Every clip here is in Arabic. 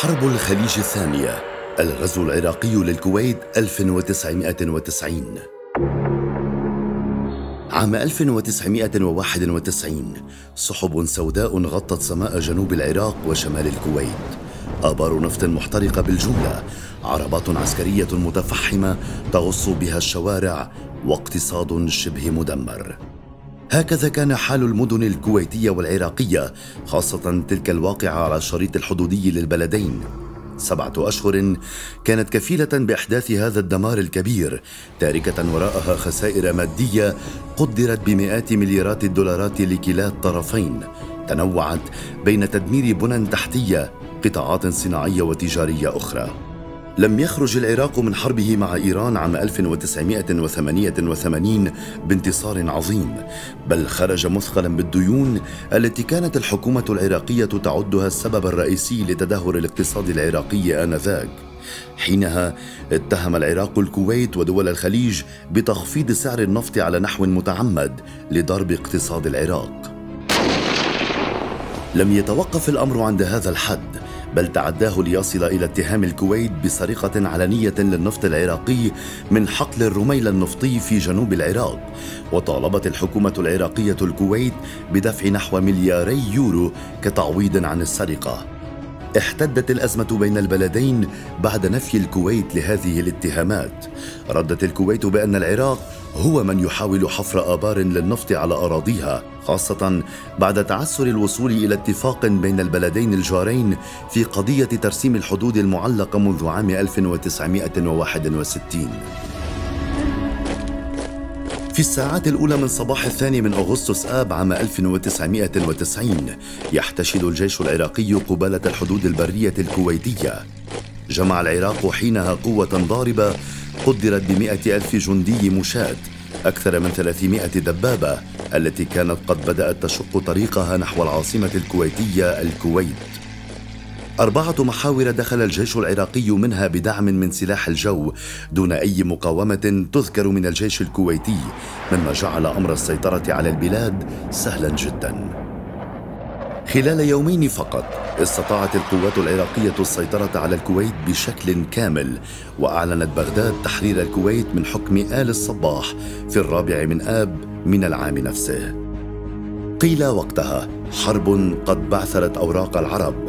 حرب الخليج الثانية الغزو العراقي للكويت 1990 عام 1991 سحب سوداء غطت سماء جنوب العراق وشمال الكويت. آبار نفط محترقة بالجملة عربات عسكرية متفحمة تغص بها الشوارع واقتصاد شبه مدمر. هكذا كان حال المدن الكويتية والعراقية خاصة تلك الواقعة على الشريط الحدودي للبلدين. سبعة أشهر كانت كفيلة بأحداث هذا الدمار الكبير. تاركة وراءها خسائر مادية قدرت بمئات مليارات الدولارات لكلا الطرفين. تنوعت بين تدمير بنى تحتية قطاعات صناعية وتجارية أخرى. لم يخرج العراق من حربه مع إيران عام 1988 بانتصار عظيم، بل خرج مثقلا بالديون التي كانت الحكومة العراقية تعدها السبب الرئيسي لتدهور الاقتصاد العراقي آنذاك. حينها اتهم العراق الكويت ودول الخليج بتخفيض سعر النفط على نحو متعمد لضرب اقتصاد العراق. لم يتوقف الأمر عند هذا الحد بل تعداه ليصل إلى اتهام الكويت بسرقة علنية للنفط العراقي من حقل الرميل النفطي في جنوب العراق. وطالبت الحكومة العراقية الكويت بدفع نحو ملياري يورو كتعويض عن السرقة. احتدت الأزمة بين البلدين بعد نفي الكويت لهذه الاتهامات. ردت الكويت بأن العراق هو من يحاول حفر آبار للنفط على أراضيها خاصة بعد تعسر الوصول إلى اتفاق بين البلدين الجارين في قضية ترسيم الحدود المعلقة منذ عام 1961 في الساعات الأولى من صباح الثاني من أغسطس آب عام 1990 يحتشد الجيش العراقي قبالة الحدود البرية الكويتية. جمع العراق حينها قوة ضاربة قدرت بمئة ألف جندي مشاة أكثر من 300 دبابة التي كانت قد بدأت تشق طريقها نحو العاصمة الكويتية الكويت. أربعة محاور دخل الجيش العراقي منها بدعم من سلاح الجو دون أي مقاومة تذكر من الجيش الكويتي مما جعل أمر السيطرة على البلاد سهلا جدا. خلال يومين فقط استطاعت القوات العراقية السيطرة على الكويت بشكل كامل وأعلنت بغداد تحرير الكويت من حكم آل الصباح في الرابع من آب من العام نفسه. قيل وقتها حرب قد بعثرت أوراق العرب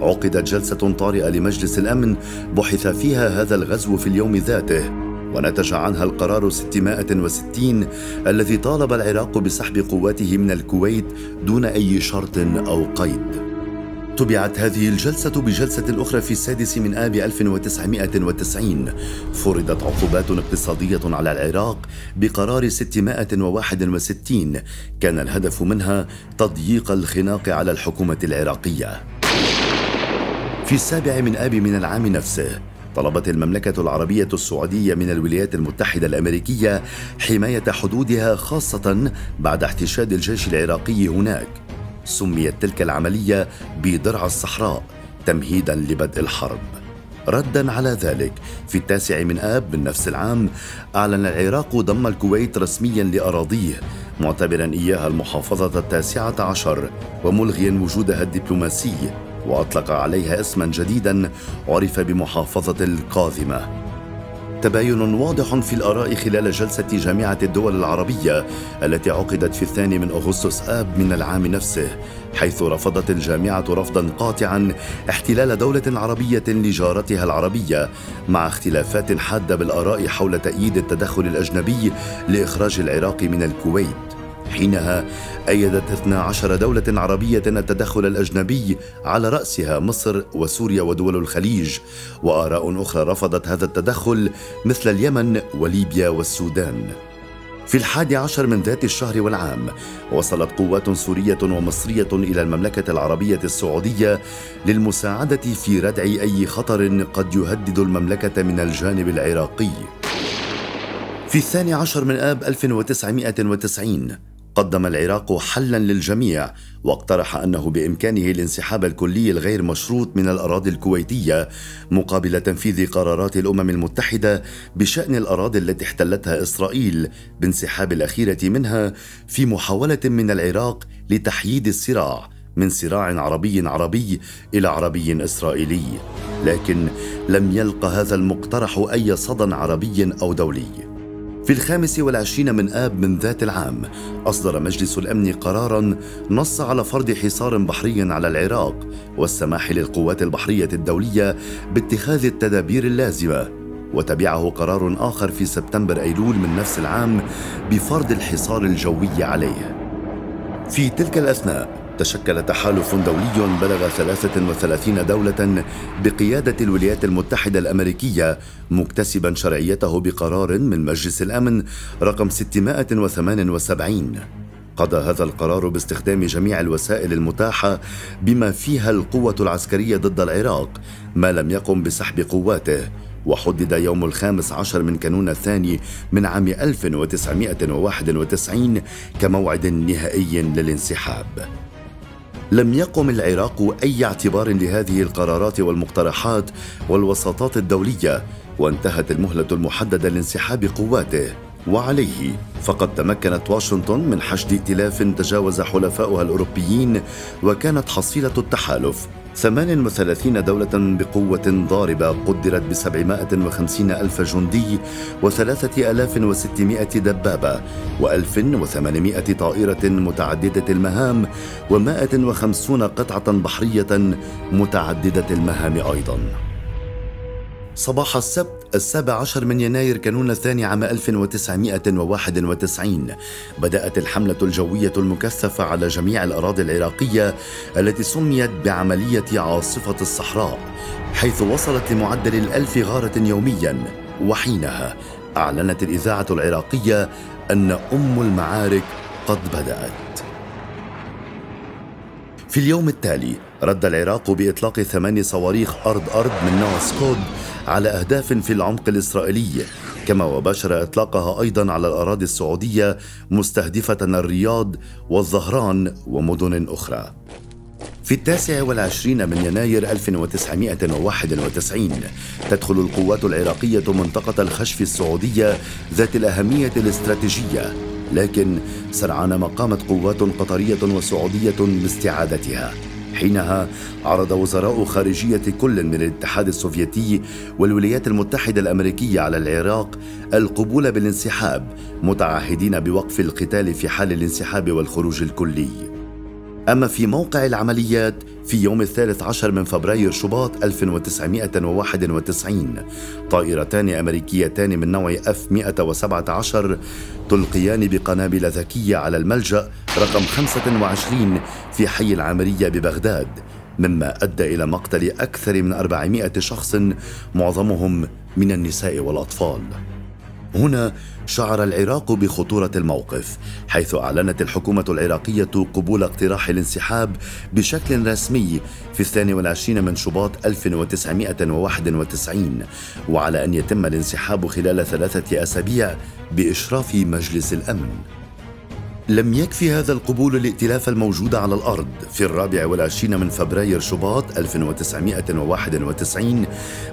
عقدت جلسة طارئة لمجلس الأمن بحث فيها هذا الغزو في اليوم ذاته ونتج عنها القرار 660 الذي طالب العراق بسحب قواته من الكويت دون أي شرط أو قيد. تبعت هذه الجلسة بجلسة أخرى في السادس من آب 1990 فرضت عقوبات اقتصادية على العراق بقرار 661 كان الهدف منها تضييق الخناق على الحكومة العراقية. في السابع من آب من العام نفسه طلبت المملكة العربية السعودية من الولايات المتحدة الأمريكية حماية حدودها خاصة بعد احتشاد الجيش العراقي هناك. سميت تلك العملية بدرع الصحراء تمهيدا لبدء الحرب. ردا على ذلك في التاسع من آب من نفس العام أعلن العراق ضم الكويت رسميا لأراضيه معتبرا إياها المحافظة التاسعة عشر وملغيا وجودها الدبلوماسي وأطلق عليها اسما جديدا عرف بمحافظة القاذمة. تباين واضح في الآراء خلال جلسة جامعة الدول العربية التي عقدت في الثاني من أغسطس آب من العام نفسه حيث رفضت الجامعة رفضا قاطعا احتلال دولة عربية لجارتها العربية مع اختلافات حادة بالآراء حول تأييد التدخل الأجنبي لإخراج العراق من الكويت. حينها أيدت 12 دولة عربية التدخل الأجنبي على رأسها مصر وسوريا ودول الخليج. وآراء أخرى رفضت هذا التدخل مثل اليمن وليبيا والسودان. في الحادي عشر من ذات الشهر والعام وصلت قوات سورية ومصرية إلى المملكة العربية السعودية للمساعدة في ردع أي خطر قد يهدد المملكة من الجانب العراقي. في الثاني عشر من آب 1990 قدم العراق حلا للجميع واقترح أنه بإمكانه الانسحاب الكلي الغير مشروط من الأراضي الكويتية مقابل تنفيذ قرارات الأمم المتحدة بشأن الأراضي التي احتلتها إسرائيل بانسحاب الأخيرة منها في محاولة من العراق لتحييد الصراع من صراع عربي عربي إلى عربي إسرائيلي. لكن لم يلق هذا المقترح أي صدى عربي أو دولي. في الخامس والعشرين من آب من ذات العام أصدر مجلس الأمن قرارا نص على فرض حصار بحري على العراق والسماح للقوات البحرية الدولية باتخاذ التدابير اللازمة. وتبعه قرار آخر في سبتمبر أيلول من نفس العام بفرض الحصار الجوي عليه. في تلك الأثناء تشكل تحالف دولي بلغ 33 دولة بقيادة الولايات المتحدة الأمريكية مكتسبا شرعيته بقرار من مجلس الأمن رقم 678 قضى هذا القرار باستخدام جميع الوسائل المتاحة بما فيها القوة العسكرية ضد العراق ما لم يقم بسحب قواته وحدد يوم الخامس عشر من كانون الثاني من عام 1991 كموعد نهائي للانسحاب. لم يقم العراق أي اعتبار لهذه القرارات والمقترحات والوساطات الدولية وانتهت المهلة المحددة لانسحاب قواته. وعليه فقد تمكنت واشنطن من حشد ائتلاف تجاوز حلفاؤها الأوروبيين وكانت حصيلة التحالف. 38 دولة بقوة ضاربة قدرت ب 750 ألف جندي و3600 دبابة و1800 طائرة متعددة المهام و150 قطعة بحرية متعددة المهام أيضاً. صباح السبت السابع عشر من يناير كانون الثاني عام 1991 بدأت الحملة الجوية المكثفة على جميع الأراضي العراقية التي سميت بعملية عاصفة الصحراء حيث وصلت لمعدل الألف غارة يوميا. وحينها أعلنت الإذاعة العراقية أن أم المعارك قد بدأت. في اليوم التالي رد العراق بإطلاق ثماني صواريخ أرض أرض من نوع سكود على أهداف في العمق الإسرائيلي كما وباشر إطلاقها أيضا على الأراضي السعودية مستهدفة الرياض والظهران ومدن أخرى. في التاسع والعشرين من يناير 1991 تدخل القوات العراقية منطقة الخشف السعودية ذات الأهمية الاستراتيجية. لكن سرعان ما قامت قوات قطرية وسعودية باستعادتها. حينها عرض وزراء خارجية كل من الاتحاد السوفيتي والولايات المتحدة الأمريكية على العراق القبول بالانسحاب متعهدين بوقف القتال في حال الانسحاب والخروج الكلي. أما في موقع العمليات في يوم الثالث عشر من فبراير شباط 1991 طائرتان أمريكيتان من نوع F-117 تلقيان بقنابل ذكية على الملجأ رقم 25 في حي العامرية ببغداد مما أدى إلى مقتل أكثر من 400 شخص معظمهم من النساء والأطفال. هنا شعر العراق بخطورة الموقف حيث أعلنت الحكومة العراقية قبول اقتراح الانسحاب بشكل رسمي في الثاني والعشرين من شباط 1991 وعلى أن يتم الانسحاب خلال ثلاثة أسابيع بإشراف مجلس الأمن. لم يكفي هذا القبول الائتلاف الموجود على الأرض. في الرابع والعشرين من فبراير شباط 1991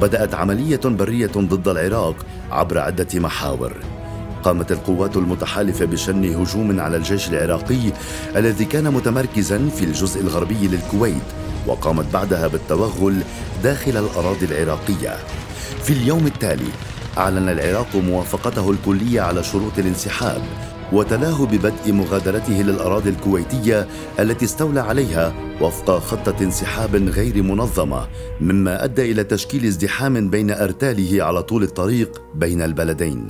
بدأت عملية برية ضد العراق عبر عدة محاور. قامت القوات المتحالفة بشن هجوم على الجيش العراقي الذي كان متمركزا في الجزء الغربي للكويت وقامت بعدها بالتوغل داخل الأراضي العراقية. في اليوم التالي أعلن العراق موافقته الكلية على شروط الانسحاب وتلاه ببدء مغادرته للأراضي الكويتية التي استولى عليها وفق خطة انسحاب غير منظمة مما أدى إلى تشكيل ازدحام بين أرتاله على طول الطريق بين البلدين.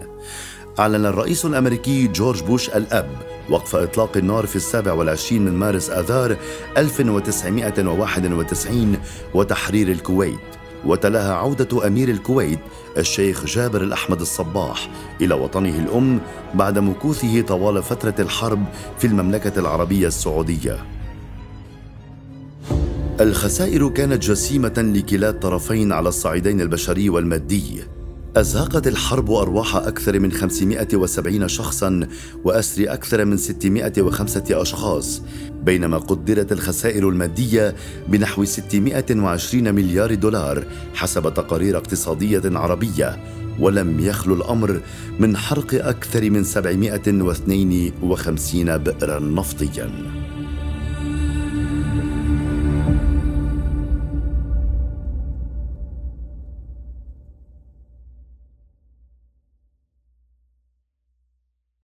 أعلن الرئيس الأمريكي جورج بوش الأب وقف إطلاق النار في السابع والعشرين من مارس آذار 1991 وتحرير الكويت. وتلاها عودة أمير الكويت الشيخ جابر الأحمد الصباح إلى وطنه الأم بعد مكوثه طوال فترة الحرب في المملكة العربية السعودية. الخسائر كانت جسيمة لكلا الطرفين على الصعيدين البشري والمادي أزهقت الحرب أرواح أكثر من 570 شخصا وأسر أكثر من 605 أشخاص بينما قدرت الخسائر المادية بنحو 620 مليار دولار حسب تقارير اقتصادية عربية ولم يخلو الأمر من حرق أكثر من 752 بئرا نفطيا.